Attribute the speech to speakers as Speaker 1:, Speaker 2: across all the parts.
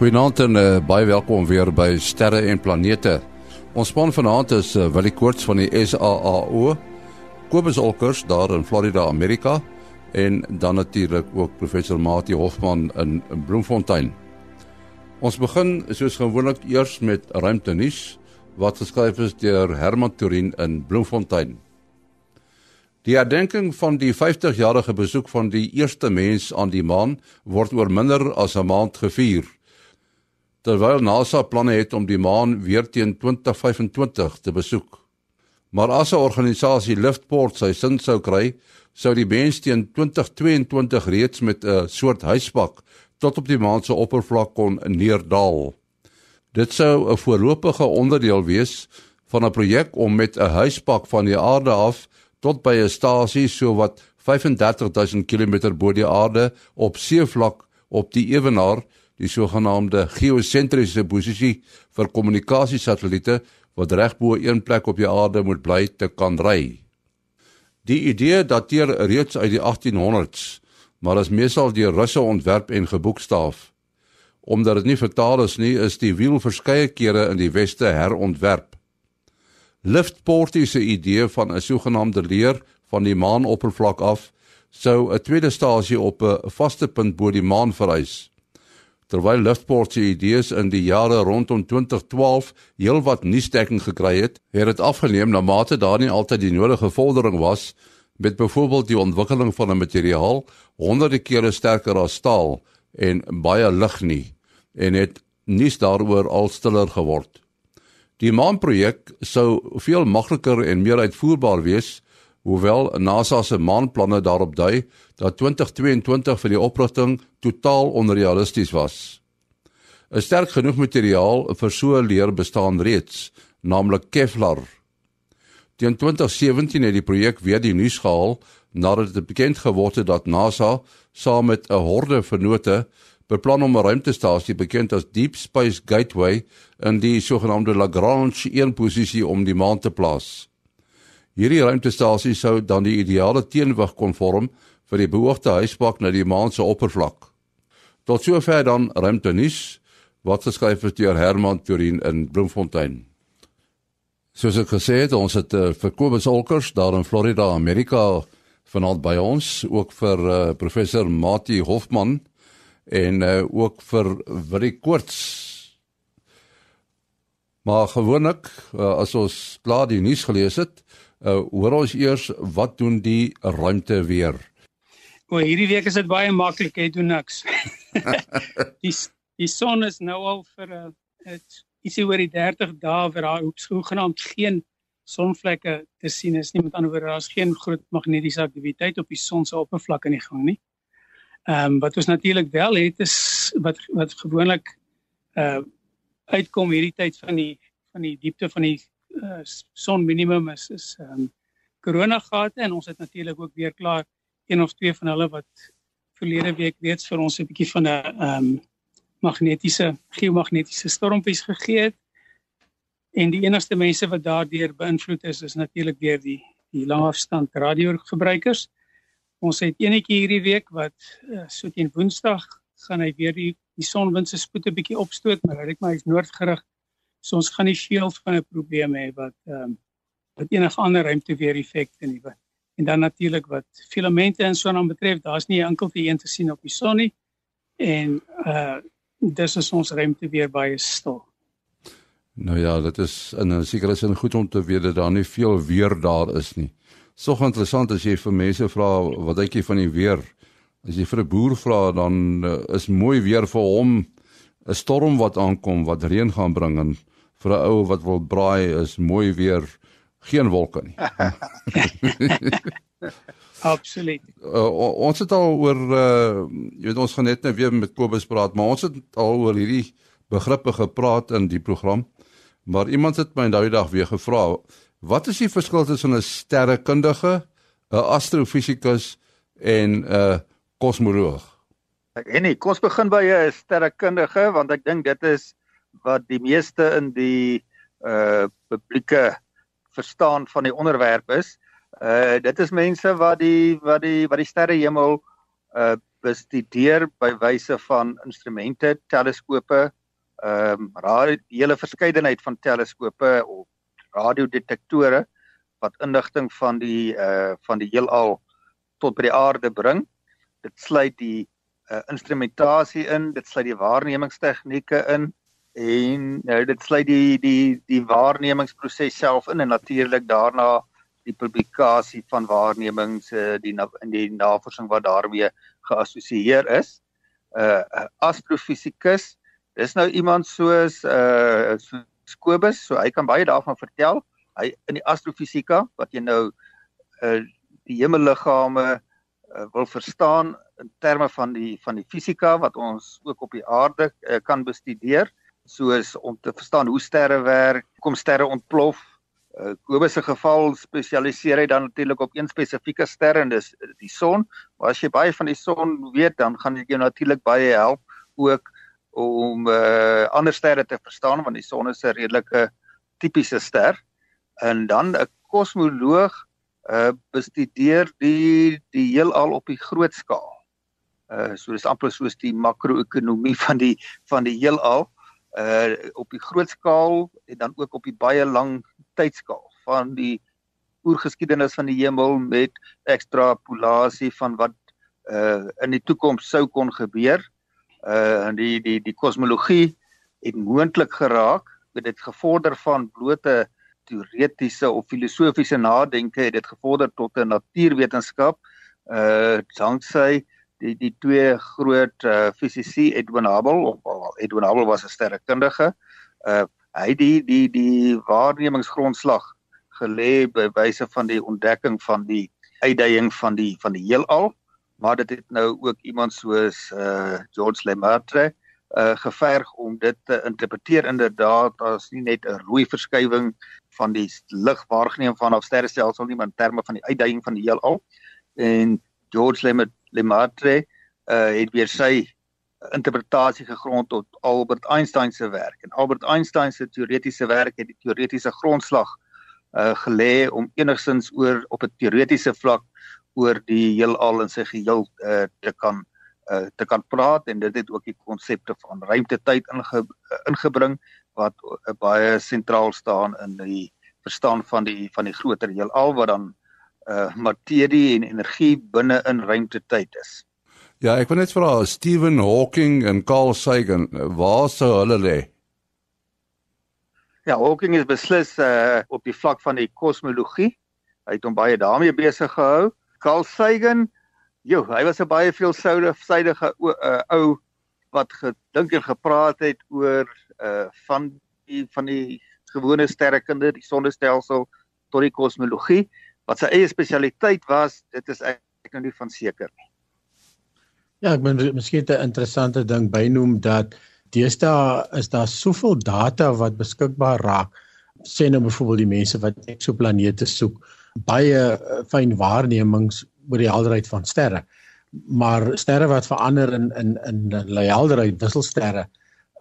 Speaker 1: Goeienaand en uh, baie welkom weer by Sterre en Planete. Ons span vanaand is uh, Willie Koorts van die SAAO, Kobus Olkers daar in Florida, Amerika en dan natuurlik ook professor Mati Hofman in, in Bloemfontein. Ons begin soos gewoonlik eers met ruimte nuus wat geskryf is deur Herman Turin in Bloemfontein. Die herdenking van die 50-jarige besoek van die eerste mens aan die maan word oor minder as 'n maand gevier terwyl NASA planne het om die maan weer teen 2025 te besoek. Maar as 'n organisasie Liftport sy sin sou kry, sou die mens teen 2022 reeds met 'n soort huispak tot op die maan se oppervlak kon neerdal. Dit sou 'n voorlopige onderdeel wees van 'n projek om met 'n huispak van die aarde af tot by 'n stasie so wat 35000 km bo die aarde op seevlak op die ewenaar die sogenaamde geosentriese posisie vir kommunikasiesatelliete wat reg bo een plek op die aarde moet bly te kan ry. Die idee dateer reeds uit die 1800s, maar is meestal deur Russe ontwerp en geboekstaaf. Omdat dit nie vertaal is nie, is die wiel verskeie kere in die weste herontwerp. Liftport is 'n idee van 'n sogenaamde leer van die maanoppervlak af sou 'n tweede stasie op 'n vaste punt bo die maan vereis. Terwyl Liftport se idees in die jare rondom 2012 heelwat nuusdekking gekry het, het dit afgeneem na mate daar nie altyd die nodige vordering was met byvoorbeeld die ontwikkeling van 'n materiaal honderde kere sterker as staal en baie lig nie en het nuus daaroor al stiller geword. Die maanprojek sou veel makliker en meer uitvoerbaar wees hoewel NASA se maanplanne daarop dui dat 2022 vir die oprigting totaal onrealisties was. 'n Sterk genoeg materiaal vir so 'n leer bestaan reeds, naamlik Kevlar. Teen 2017 het die projek weer die nuus gehaal nadat dit bekend geword het dat NASA saam met 'n horde vennote beplan om 'n ruimtestasie bekend as Deep Space Gateway in die sogenaamde Lagrange 1 posisie om die maan te plaas. Hierdie ruimtestasie sou dan die ideale teenwig kon vorm vir die beoogde huispak na die maan se oppervlak. Tot sover dan ruimtenis wat geskryf is deur Herman Turin in Bloemfontein. Soos ek gesê het, ons het uh, vir Kobus Olkers daar in Florida, Amerika vanaand by ons, ook vir uh, professor Mati Hofman en uh, ook vir Willie Koorts. Maar gewoonlik uh, as ons klaar die nuus gelees het, Uh hoor ons eers wat doen die ruimte weer?
Speaker 2: O, hierdie week is dit baie maklik, jy doen niks. die die son is nou al vir 'n uh, ietsie oor die 30 dae vir daai hoegenaamd geen sonvlekke te sien is nie. Met ander woorde, daar's geen groot magnetiese aktiwiteit op die son se oppervlak in die gang nie. Ehm um, wat ons natuurlik wel het is wat wat gewoonlik uh uitkom hierdie tyd van die van die diepte van die uh, son minimum is is ehm um, corona gate en ons het natuurlik ook weer klaar een of twee van hulle wat verlede week reeds vir ons 'n bietjie van 'n ehm um, magnetiese geomagnetiese stormpies gegee het. En die enigste mense wat daardeur beïnvloed is is natuurlik deur die die langafstand radiogebruikers. Ons het enetjie hierdie week wat uh, so teen Woensdag gaan hy weer die die sonwind se spoed 'n bietjie opstoot, maar hy is noordgerig So ons gaan nie veel van 'n probleem hê wat ehm um, wat enige ander ruimte weer effekte nie. En dan natuurlik wat filamente en so dan betref, daar's nie enkel een te sien op die son nie. En uh dis is ons ruimte weer baie stil.
Speaker 1: Nou ja, dit is in 'n sekere sin goed om te weet dat daar nie veel weer daar is nie. Sog interessant as jy vir mense vra wat dink jy van die weer? As jy vir 'n boer vra dan uh, is mooi weer vir hom 'n storm wat aankom wat reën gaan bring en vir 'n ou wat wil braai is mooi weer geen wolke nie.
Speaker 2: Absoluut.
Speaker 1: Uh, ons het al oor uh jy weet ons gaan net nou weer met Kobus praat, maar ons het al oor hierdie begrippe gepraat in die program. Maar iemand het my nou die dag weer gevra, wat is die verskil tussen 'n sterrekundige, 'n astrofisikus en 'n uh, kosmoloog?
Speaker 3: Ek en nee, kom ons begin by 'n sterrekundige want ek dink dit is wat die meeste in die uh publieke verstaan van die onderwerp is. Uh dit is mense wat die wat die wat die sterrehemel uh bestudeer by wyse van instrumente, teleskope, ehm um, radio, hele verskeidenheid van teleskope of radiodetektore wat inligting van die uh van die heelal tot by die aarde bring. Dit sluit die uh, instrumentasie in, dit sluit die waarnemingstegnieke in en nou dit sluit die die die waarnemingsproses self in en natuurlik daarna die publikasie van waarnemings uh, die in die navorsing wat daarmee geassosieer is. uh, astrofisikus, dis nou iemand soos uh so Kobus, so hy kan baie daarvan vertel. Hy in die astrofisika wat jy nou uh die hemelliggame uh, wil verstaan in terme van die van die fisika wat ons ook op die aarde uh, kan bestudeer soos om te verstaan hoe sterre werk, kom sterre ontplof. Uh, Kobus se geval spesialiseer hy dan natuurlik op een spesifieke ster en dis die son. Maar as jy baie van die son weet, dan gaan dit jou natuurlik baie help ook om uh, ander sterre te verstaan want die son is 'n redelike tipiese ster. En dan 'n kosmoloog uh bestudeer die die heelal op die groot skaal. Uh so dis amper soos die makro-ekonomie van die van die heelal uh op die groot skaal en dan ook op die baie lang tydskaal van die oergeskiedenis van die hemel met ekstrapolasie van wat uh in die toekoms sou kon gebeur. Uh en die die die kosmologie het moontlik geraak met dit gevorder van blote teoretiese of filosofiese nadenke het dit gevorder tot 'n natuurwetenskap uh danksy die die twee groot uh fisici Edwin Hubble of well, Edwin Hubble was 'n sterrekundige uh hy die die die waarnemingsgrondslag gelê by wyse van die ontdekking van die uitdaging van die van die heelal maar dit het nou ook iemand soos uh George Lemaitre uh geverg om dit te interpreteer. Inderdaad as nie net 'n rooi verskywing van die lig waargeneem vanaf sterrestelsel nie maar in terme van die uitdaging van die heelal. En George Lemaitre uh het weer sy interpretasie gegrond tot Albert Einstein se werk. En Albert Einstein se teoretiese werk het die teoretiese grondslag uh gelê om enigsins oor op 'n teoretiese vlak oor die heelal in sy geheel uh te kan uh te kan praat. En dit het ook die konsepte van ruimtetyd inge, uh, ingebring wat uh, baie sentraal staan in die verstaan van die van die groter heelal wat dan uh materie en energie binne in ruimtetyd is.
Speaker 1: Ja, ek wil net vra Stephen Hawking en Carl Sagan, waar sou hulle lê?
Speaker 3: Ja, Hawking is beslis uh op die vlak van die kosmologie. Hy het hom baie daarmee besig gehou. Carl Sagan, jo, hy was 'n baie veelsidige uh, ou wat gedink en gepraat het oor uh van die van die gewone sterrekunde, die sonnestelsel tot die kosmologie wat sy eie spesialiteit was, dit is ek nou nie van seker nie.
Speaker 4: Ja, ek bedoel miskien 'n interessante ding bynoem dat deesdae is daar soveel data wat beskikbaar raak. Sê nou byvoorbeeld die mense wat eksoplanete soek, baie uh, fyn waarnemings oor die helderheid van sterre. Maar sterre wat verander in in in hulle helderheid, wisselsterre,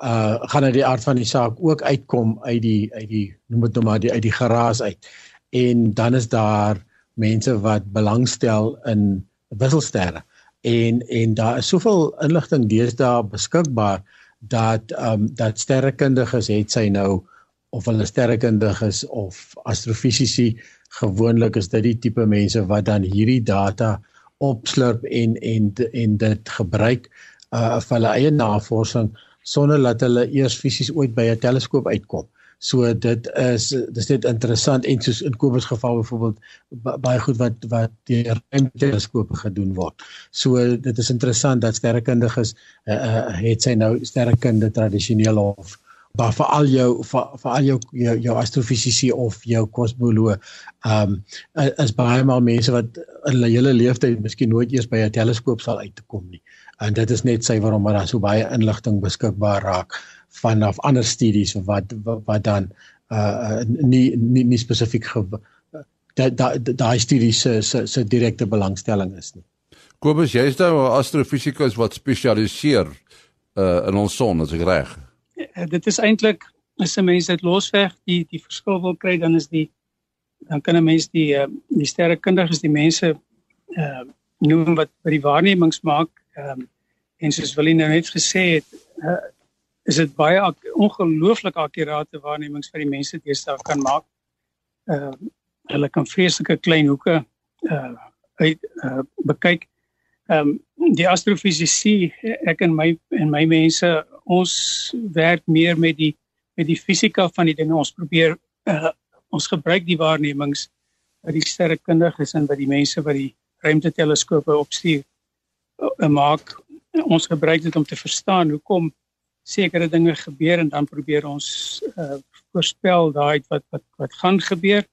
Speaker 4: uh gaan uit die aard van die saak ook uitkom uit die uit die noem dit nou maar die uit die geraas uit. En dan is daar mense wat belangstel in wisselsterre. En en daar is soveel inligting deesdae beskikbaar dat um dat sterrekundiges het sy nou of hulle sterrekundiges of astrofisici gewoonlik is dit die tipe mense wat dan hierdie data opslurp en en en dit gebruik uh vir hulle eie navorsing sonder dat hulle eers fisies ooit by 'n teleskoop uitkom. So dit is dis net interessant en soos in Kobus geval byvoorbeeld baie goed wat wat deur ruimteteleskope gedoen word. So dit is interessant dat sterrekundiges uh, uh, het sy nou sterrekunde tradisioneel of maar vir al jou vir, al jou jou, jou astrofisiese of jou kosmoloog um, is baie maal mense wat in hulle hele lewenstyd miskien nooit eers by 'n teleskoop sal uitkom nie. En dit is net sy waarom daar so baie inligting beskikbaar raak vanaf ander studies wat wat, wat dan uh nie nie, nie spesifiek daai daai da, studies se se se direkte belangstelling is nie.
Speaker 1: Kobus, jy's nou 'n astrofisikus wat spesialiseer uh in ons son, as ek reg.
Speaker 2: Eh, dit is eintlik as 'n mens dit losweg die die verskil wil kry dan is die dan kan 'n mens die uh, die sterrekundiges die mense uh noem wat by die waarnemings maak Ehm um, en soos Willie nou net gesê het, uh, is dit baie ongelooflik akkurate waarnemings vir die mense deesdae kan maak. Ehm uh, hulle kan vreeslike klein hoeke uh uit uh, bekyk. Ehm um, die astrofisiese ek en my en my mense ons werk meer met die met die fisika van die dinge. Ons probeer uh, ons gebruik die waarnemings wat die sterrekundiges en wat die mense wat die ruimteteleskope opstuur uh, maak. Ons gebruik dit om te verstaan hoekom sekere dinge gebeur en dan probeer ons uh, voorspel daai wat wat wat gaan gebeur.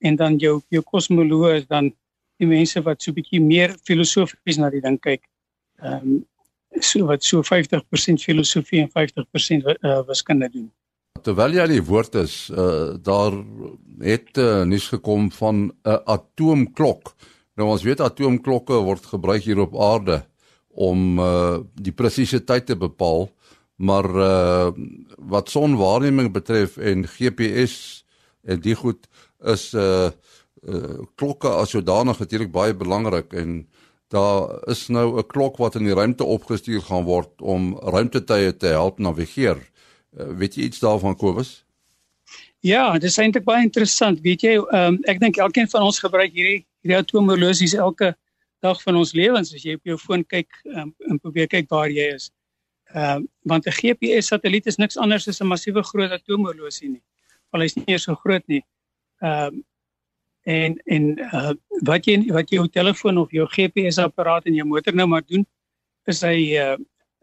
Speaker 2: En dan jou jou kosmoloog is dan die mense wat so bietjie meer filosofies na die ding kyk. Ehm um, so wat so 50% filosofie en 50% uh, wiskunde doen.
Speaker 1: Terwyl jy aan die woord is, uh, daar het uh, nuus gekom van 'n atoomklok. Nou ons weet atoomklokke word gebruik hier op aarde om uh, die presiese tyd te bepaal, maar uh, wat sonwaarneming betref en GPS en die goed is uh, uh, klokke as sodanig natuurlik baie belangrik en daar is nou 'n klok wat in die ruimte opgestuur gaan word om ruimtetye te help navigeer. Uh, weet jy iets daarvan Kobus?
Speaker 2: Ja, dit is eintlik baie interessant. Weet jy, um, ek dink elkeen van ons gebruik hierdie hierdie atoomhorlosies elke dag van ons lewens as jy op jou foon kyk um, en probeer kyk waar jy is. Um, want 'n GPS satelliet is niks anders as 'n massiewe groot atoomhorlosie nie. Al is nie eers so groot nie. Ehm um, en en uh, wat jy wat jou telefoon of jou GPS apparaat in jou motor nou maar doen is hy uh,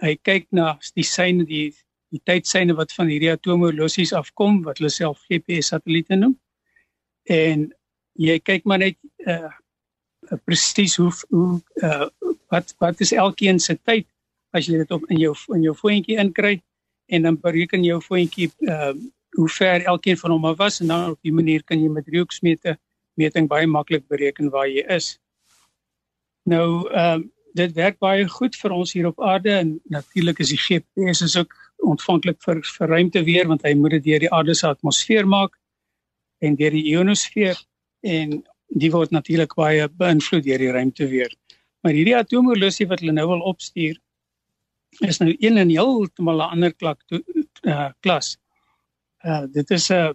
Speaker 2: hy kyk na die syne die die tydsyne wat van hierdie atoomhorlosies afkom wat hulle self GPS satelliete noem. En jy kyk maar net uh presies hoe hoe uh wat wat is elkeen se tyd as jy dit op in jou in jou foontjie inkry en dan bereken jou foontjie uh hoe ver elkeen van hom af was en dan op die manier kan jy met driehoeksmete meting baie maklik bereken waar jy is. Nou ehm uh, dit werk baie goed vir ons hier op aarde en natuurlik is die GPS is ook ontvanklik vir vir ruimte weer want hy moet dit deur die aarde se atmosfeer maak en deur die ionosfeer en die word natuurlik baie beïnvloed deur die ruimte weer. Maar hierdie atoomhorlosie wat hulle nou wil opstuur is nou een en heeltemal 'n ander klak to, uh, klas. Uh dit is 'n uh,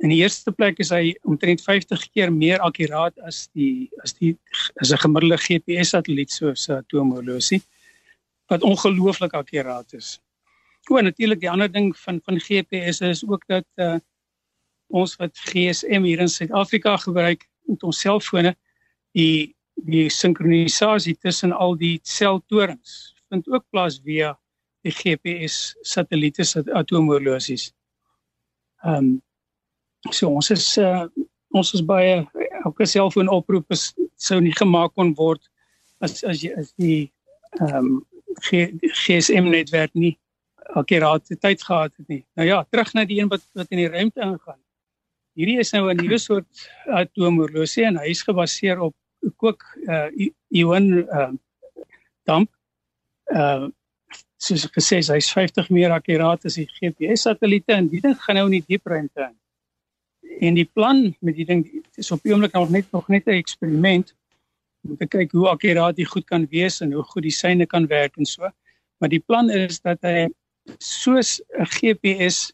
Speaker 2: in die eerste plek is hy omtrent 50 keer meer akkuraat as die as die as 'n gemiddelde GPS satelliet soos 'n atoomhorlosie wat ongelooflik akkuraat is. O, natuurlik die ander ding van van GPS is ook dat uh ons wat GSM hier in Suid-Afrika gebruik met ons selfone die die sinkronisasie tussen al die seltorings vind ook plaas via die GPS satelliete se atoomhorlosies. Ehm um, so ons is uh ons is baie elke selfoon oproep is sou nie gemaak kon word as as jy as die ehm um, GSM netwerk nie akkurate tyd gehad het nie. Nou ja, terug na die een wat wat in die ruimte ingaan. Hierdie is nou 'n nuwe soort atoomhorlosie en hy is gebaseer op kook uh ion uh damp. Uh soos gesê, hy's 50 meer akkuraat as die GPS satelliete en die ding gaan nou in die diep ruimte in. En die plan met die ding is op die oomblik nog net nog net 'n eksperiment om te kyk hoe akkuraat dit goed kan wees en hoe goed die syne kan werk en so. Maar die plan is dat hy soos 'n GPS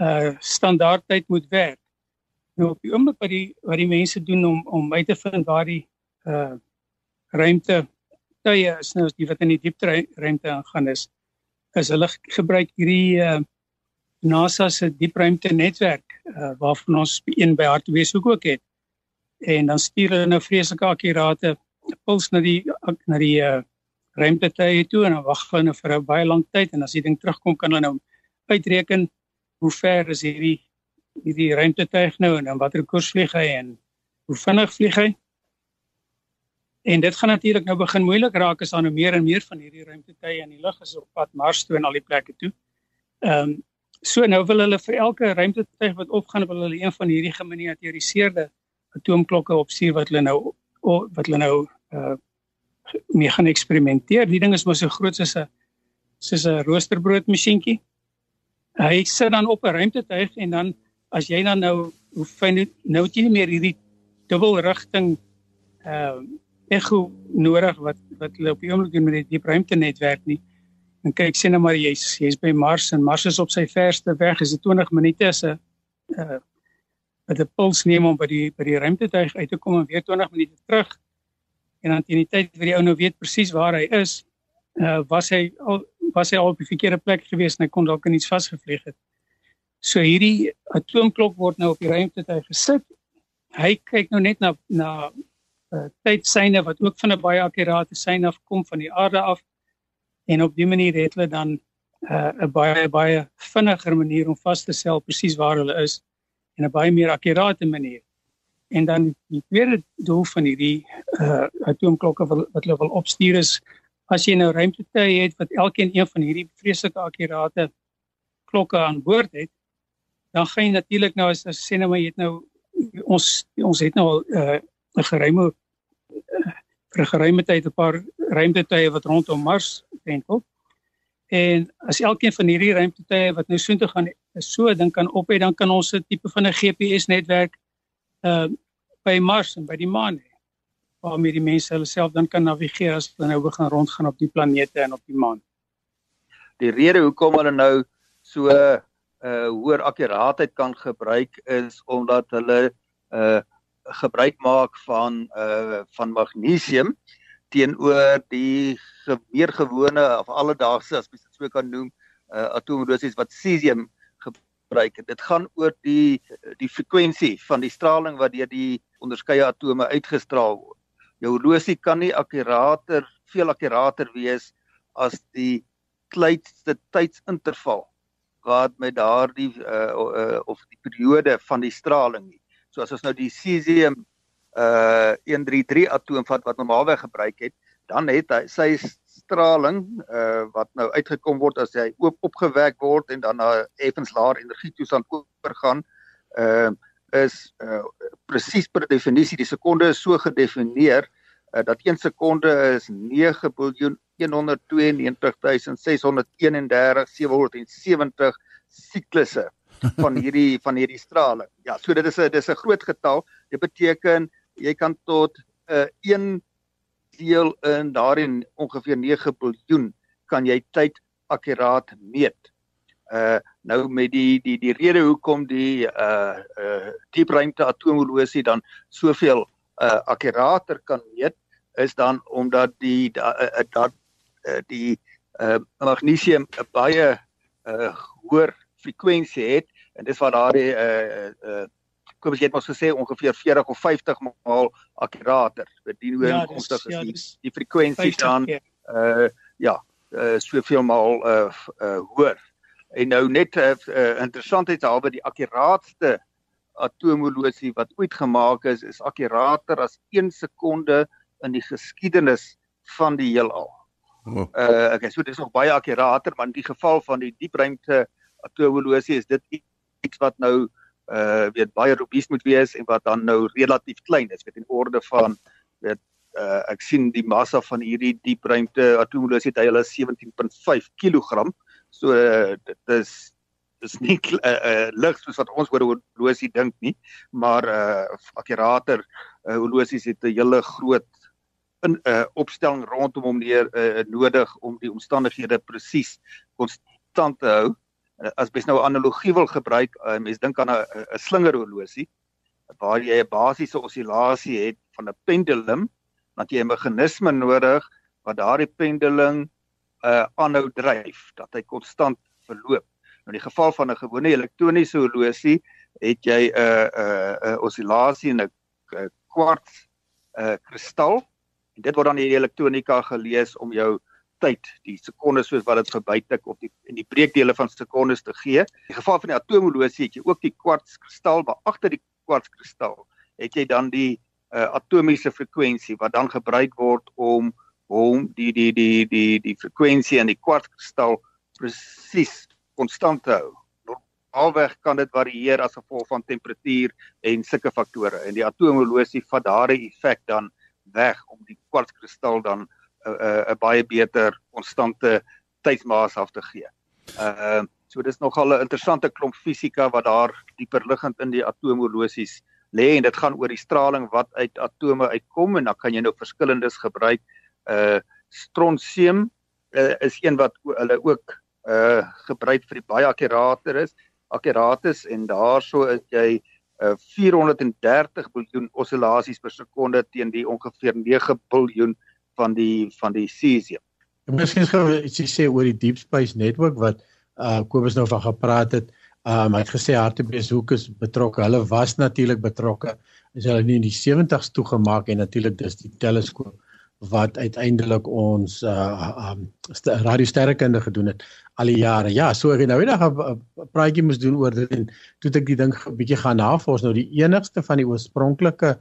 Speaker 2: uh standaardtyd moet werk. Nou op die oomblik wat die wat die mense doen om om uit te vind waar die uh ruimte tye is nou die wat in die diepte ruimte aangaan is is hulle gebruik hierdie uh NASA se diepruimte netwerk uh waarvan ons een by Hartbees ook ook het. En dan stuur hulle nou vreeslike akkurate puls na die na die uh ruimtetye toe en dan wag hulle vir 'n baie lang tyd en as die ding terugkom kan hulle nou uitreken hoe ver is hierdie hierdie ruimtetuig nou en dan watter koers vlieg hy en hoe vinnig vlieg hy. En dit gaan natuurlik nou begin moeilik raak as daar nou meer en meer van hierdie ruimtetye in die lug is op pad Mars toe en al die plekke toe. Ehm um, so nou wil hulle vir elke ruimtetuig wat opgaan wil hulle een van hierdie geminiaturiseerde atoomklokke opstuur wat hulle nou wat hulle nou uh mee gaan eksperimenteer. Die ding is mos so groot soos 'n soos 'n roosterbrood masjienkie. Hy sit dan op 'n ruimtetuig en dan as jy dan nou hoe fyn nou het jy nie meer hierdie dubbelrigting ehm uh, ego nodig wat wat hulle op die oomblik doen met die diep ruimte netwerk nie. En kyk sien nou maar jy's jy's by Mars en Mars is op sy verste weg is dit 20 minute is 'n uh met 'n puls neem om by die by die ruimtetuig uit te kom en weer 20 minute terug. En dan teen die tyd wat die ou nou weet presies waar hy is, uh was hy al was hy al op die verkeerde plek gewees en hy kon dalk in iets vasgevlieg het. So hierdie atoomklok word nou op die ruimtetuig gesit. Hy kyk nou net na na uh, tydsyne wat ook van 'n baie akkurate sein af kom van die aarde af en op dië manier het hulle dan uh, 'n uh, baie baie vinniger manier om vas te stel presies waar hulle is en 'n baie meer akkurate manier. En dan die tweede doel van hierdie uh, atoomklokke wat, wat hulle wil opstuur is as jy nou ruimtetuie het wat elkeen een van hierdie vreeslike akkurate klokke aan boord het, dan gaan jy natuurlik nou as, as sê nou maar jy het nou ons ons het nou al 'n uh, 'n geruime vir 'n geruime tyd 'n paar ruimtetuie wat rondom Mars wentel. En as elkeen van hierdie ruimtetuie wat nou soontoe gaan so dink kan op hê, dan kan ons 'n tipe van 'n GPS netwerk uh by Mars en by die maan hê waarmee die mense hulle self dan kan navigeer as hulle nou begin rondgaan op die planete en op die maan.
Speaker 3: Die rede hoekom hulle nou so 'n uh, uh, hoër akkuraatheid kan gebruik is omdat hulle uh gebruik maak van uh van magnesium teenoor die ge meer gewone of alledaagse as mens dit so kan noem uh atoomdosies wat cesium gebruik. Dit gaan oor die die frekwensie van die straling wat deur die onderskeie atome uitgestraal word. Jou horlosie kan nie akkurater, veel akkurater wees as die kleinste tydsinterval wat met daardie uh, uh of die periode van die straling nie. So as ons nou die cesium uh 133 atoom vat wat normaalweg gebruik het, dan het hy sy straling uh wat nou uitgekom word as hy oop opgewek word en dan na effens laer energietoestand oorgaan, uh is uh presies per definisie die sekonde is so gedefinieer uh, dat 1 sekonde is 9 biljoen 192631 770 siklusse van hierdie van hierdie straling. Ja, so dit is 'n dis 'n groot getal. Dit beteken jy kan tot 'n uh, 1 deel in daarin ongeveer 9 biljoen kan jy tyd akkuraat meet. Uh nou met die die die rede hoekom die uh uh diepruimte atoomhorlosie dan soveel uh akkurater kan meet is dan omdat die da, dat uh, die uh magnesium 'n baie uh hoër frekwensie het en dis wat daardie uh uh kom ons het mos gesê ongeveer 40 of 50 maal akkurater. Dit dien hoe ja, konstig is ja, die, die frekwensie dan uh ja, uh soveel maal uh, uh hoër. En nou net 'n uh, uh, interessantheid albe die akkuraatste atoomhorlosie wat ooit gemaak is is akkurater as 1 sekonde in die geskiedenis van die heelal. Oh. Uh okay, so dis nog baie akkurater, maar in die geval van die diepruimte atoomhorlosie is dit iets wat nou uh weet baie robuus moet wees en wat dan nou relatief klein is weet in orde van weet uh ek sien die massa van hierdie diepruimte atoomolosie het hulle 17.5 kg so uh, dit is dis nie uh, uh lig soos wat ons oor horlosie dink nie maar uh akkurater uh, horlosies het 'n hele groot in uh opstelling rondom hom neer uh, nodig om die omstandighede presies konstant te hou as mens nou 'n analogie wil gebruik, uh, mens dink aan 'n 'n slingerhorlosie waar jy 'n basiese osilasie het van 'n pendulum, dat jy 'n meganisme nodig wat daardie pendulum uh aanhou dryf, dat hy konstant verloop. Nou in die geval van 'n gewone elektroniese horlosie het jy 'n uh, 'n uh, uh, osilasie in 'n kwarts uh kristal en dit word dan in die elektronika gelees om jou tyd, die sekondes soos wat dit verbytik of die en die breekdele van sekondes te gee. In die geval van die atoomhorlosie het jy ook die kwartskristal, maar agter die kwartskristal het jy dan die uh, atomiese frekwensie wat dan gebruik word om om die die die die die frekwensie in die kwartskristal presies konstant te hou. Alweg kan dit varieer as gevolg van temperatuur en sulke faktore en die atoomhorlosie vat daardie effek dan weg om die kwartskristal dan 'n 'n baie beter konstante tydsmaas af te gee. Ehm uh, so dis nogal 'n interessante klomp fisika wat daar dieper liggend in die atoomhorlosies lê en dit gaan oor die straling wat uit atome uitkom en dan kan jy nou verskillendes gebruik. Uh stronsium uh, is een wat hulle ook uh gebruik vir die baie akkurater is, akkuratus en daarso is jy uh 430 biljoen oscillasies per sekonde teen die ongeveer 9 biljoen van die van die cesium.
Speaker 4: En miskien gou ietsie sê oor die Deep Space Network wat uh Kobus nou van gepraat het. Um hy het gesê Hartbeespoort is betrokke. Hulle was natuurlik betrokke. Is hulle nie in die 70's toegemaak en natuurlik dis die teleskoop wat uiteindelik ons uh um radiosterrekunde gedoen het al die jare. Ja, so ek nou eendag 'n praatjie moes doen oor dit en toe ek die ding 'n bietjie gaan navors nou die enigste van die oorspronklike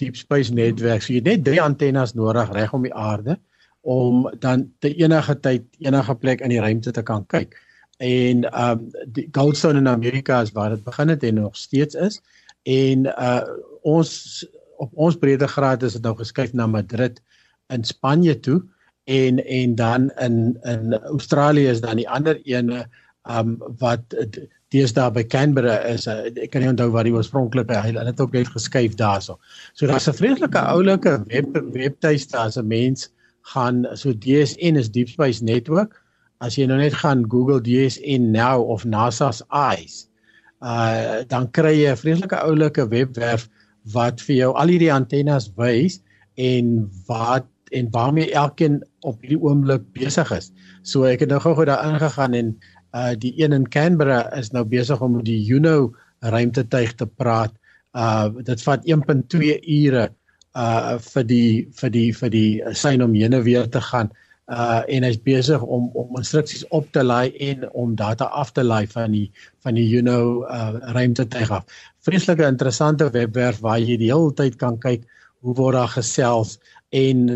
Speaker 4: deep space netwerk. So jy het net drie antennes nodig reg om die aarde om dan te enige tyd enige plek in die ruimte te kan kyk. En um die Goldstone in Amerika is waar dit begin het en nog steeds is. En uh ons op ons breedtegraad is dit nou geskuif na Madrid in Spanje toe en en dan in in Australië is dan die ander ene um wat deesdae by Canberra is uh, ek kan nie onthou wat die oorspronklike hy het ook net geskuif daarso. So daar's 'n vreeslike oulike web webtuiste as 'n mens gaan so DSN is Deep Space Network. As jy nou net gaan Google DSN now of NASA's eyes, uh dan kry jy 'n vreeslike oulike webwerf wat vir jou al hierdie antennes wys en wat en waarmee elkeen op hierdie oomblik besig is. So ek het nou gou-gou daar ingegaan en uh die een in Canberra is nou besig om met die Juno ruimtetuig te praat. Uh dit vat 1.2 ure uh vir die vir die vir die sein om heen en weer te gaan. Uh en hy's besig om om instruksies op te laai en om data af te laai van die van die Juno uh ruimtetuig af. Vreeslike interessante webwerf waar jy die hele tyd kan kyk hoe word daar gesels en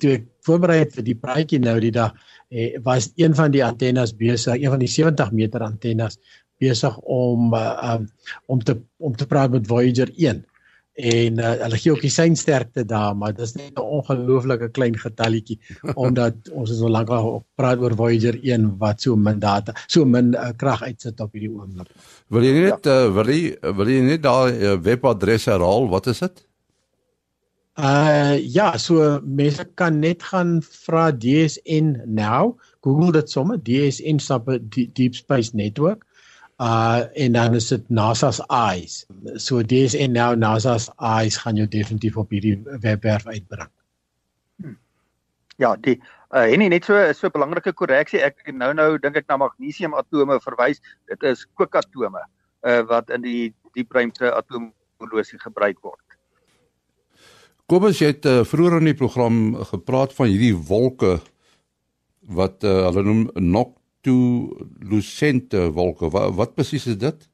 Speaker 4: toe ek voorberei het vir die praatjie nou die dag eh, was een van die antennes besig een van die 70 meter antennes besig om uh, um, om te om te praat met Voyager 1 en uh, hulle gee ook die seinsterkte daar maar dis net 'n ongelooflike klein getalletjie omdat ons is al lank al praat oor Voyager 1 wat so min data so min uh, krag uitsit op hierdie oomblik.
Speaker 1: Wil jy net ja. uh, wil jy wil jy net daai uh, webadres herhaal wat is dit?
Speaker 4: Uh ja, so mense kan net gaan vra DSN now. Google dit sommer DSN sub Deep Space Network. Uh en dan is dit NASA's eyes. So DSN now NASA's eyes gaan jou definitief op hierdie webwerf uitbring.
Speaker 3: Hmm. Ja, die uh en net so so 'n belangrike korreksie. Ek nou nou dink ek na magnesium atome verwys. Dit is kookatome uh wat in die diepruimte atomologie gebruik word.
Speaker 1: Kobus het uh, vroeër in die program gepraat van hierdie wolke wat uh, hulle noem noctilucente wolke. Wat, wat presies is dit?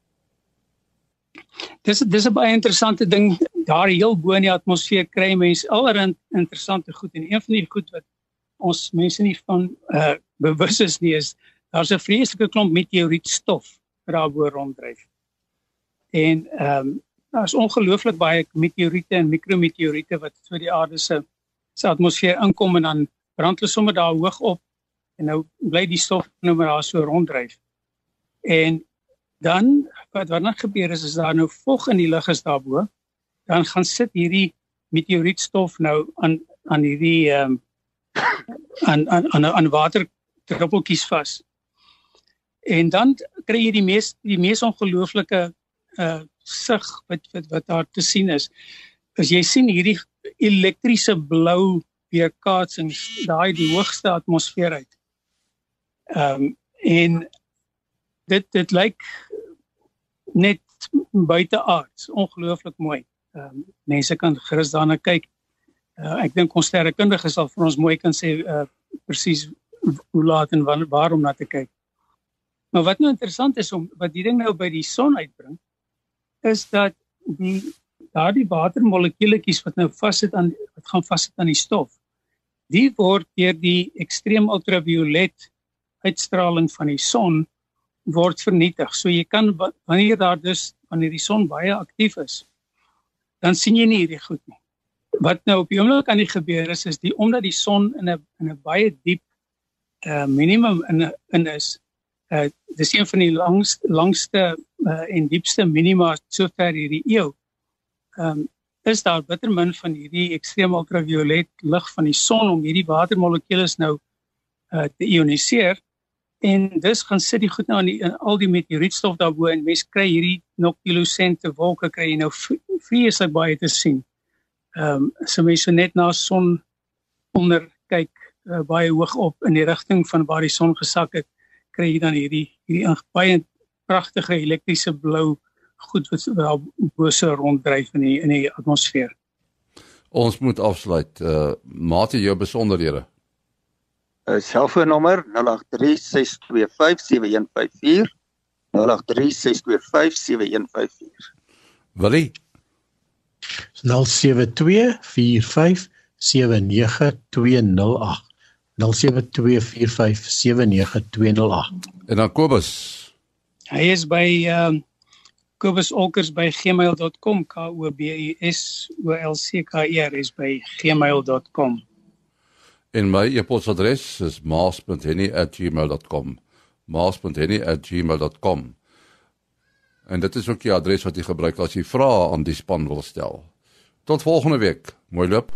Speaker 2: Dis dis 'n baie interessante ding. Daar heel bo in die atmosfeer kry mense allerlei interessante goed en een van die goed wat ons mense nie van uh bewus is nie is daar's 'n vreeslike klomp meteorietstof wat daar bo ronddryf. En ehm um, Daar's ongelooflik baie meteoriete en mikrometeoriete wat so die aarde se se atmosfeer inkom en dan brand hulle sommer daar hoog op en nou bly die stof nou maar daar so ronddryf. En dan wat wat dan gebeur is is daar nou vog in die lug is daarbo. Dan gaan sit hierdie meteorietstof nou aan aan hierdie ehm um, aan aan aan aan water druppeltjies vas. En dan kry jy die mees die mees ongelooflike uh sig wat wat wat daar te sien is. As jy sien hierdie elektriese blou weerkaatsings daai die hoogste atmosfeer uit. Ehm um, en dit dit lyk net buiteaards ongelooflik mooi. Ehm um, mense kan gerus daarna kyk. Uh, ek dink ons sterrekundiges sal vir ons mooi kan sê uh, presies hoe laat en wanneer waarom na te kyk. Maar wat nou interessant is om wat die ding nou by die son uitbring is dat die daardie watermolekuuletjies wat nou vassit aan wat gaan vassit aan die stof die word deur die ekstreem ultraviolet uitstraling van die son word vernietig. So jy kan wanneer daar dus wanneer die son baie aktief is, dan sien jy nie hierdie goed nie. Wat nou op die oomblik aan die gebeur is is die omdat die son in 'n in 'n baie diep uh minimum in in is, uh dis een van die langste langste uh, en diepste minima sover hierdie eeu. ehm um, is daar bitter min van hierdie ekstreem ultraviolet lig van die son om hierdie watermolekules nou uh, te ioniseer en dis gaan sit die goed nou in, die, in al die meteorietstof daarbo en mens kry hierdie noctilucente wolke kry jy nou vreeslik baie te sien. Ehm um, so mense so net na son onder kyk uh, baie hoog op in die rigting van waar die son gesak het, kry jy dan hierdie hierdie baie pragtige elektriese blou goed wat wel bose ronddryf in die in die atmosfeer.
Speaker 1: Ons moet afsluit. Uh mate jou besonderhede.
Speaker 3: 'n uh, Selfoonnommer 0836257154 0836257154
Speaker 1: Willie
Speaker 4: 0724579208 0724579208
Speaker 1: En dan Kobus.
Speaker 2: Hy is by ehm uh, kobusolkers@gmail.com k o b u s o l c k e r is by gmail.com.
Speaker 1: En my e-posadres is maas.henny@gmail.com. maas.henny@gmail.com. En dit is ook die adres wat jy gebruik as jy vrae aan die span wil stel. Tot volgende week. Mooi loop.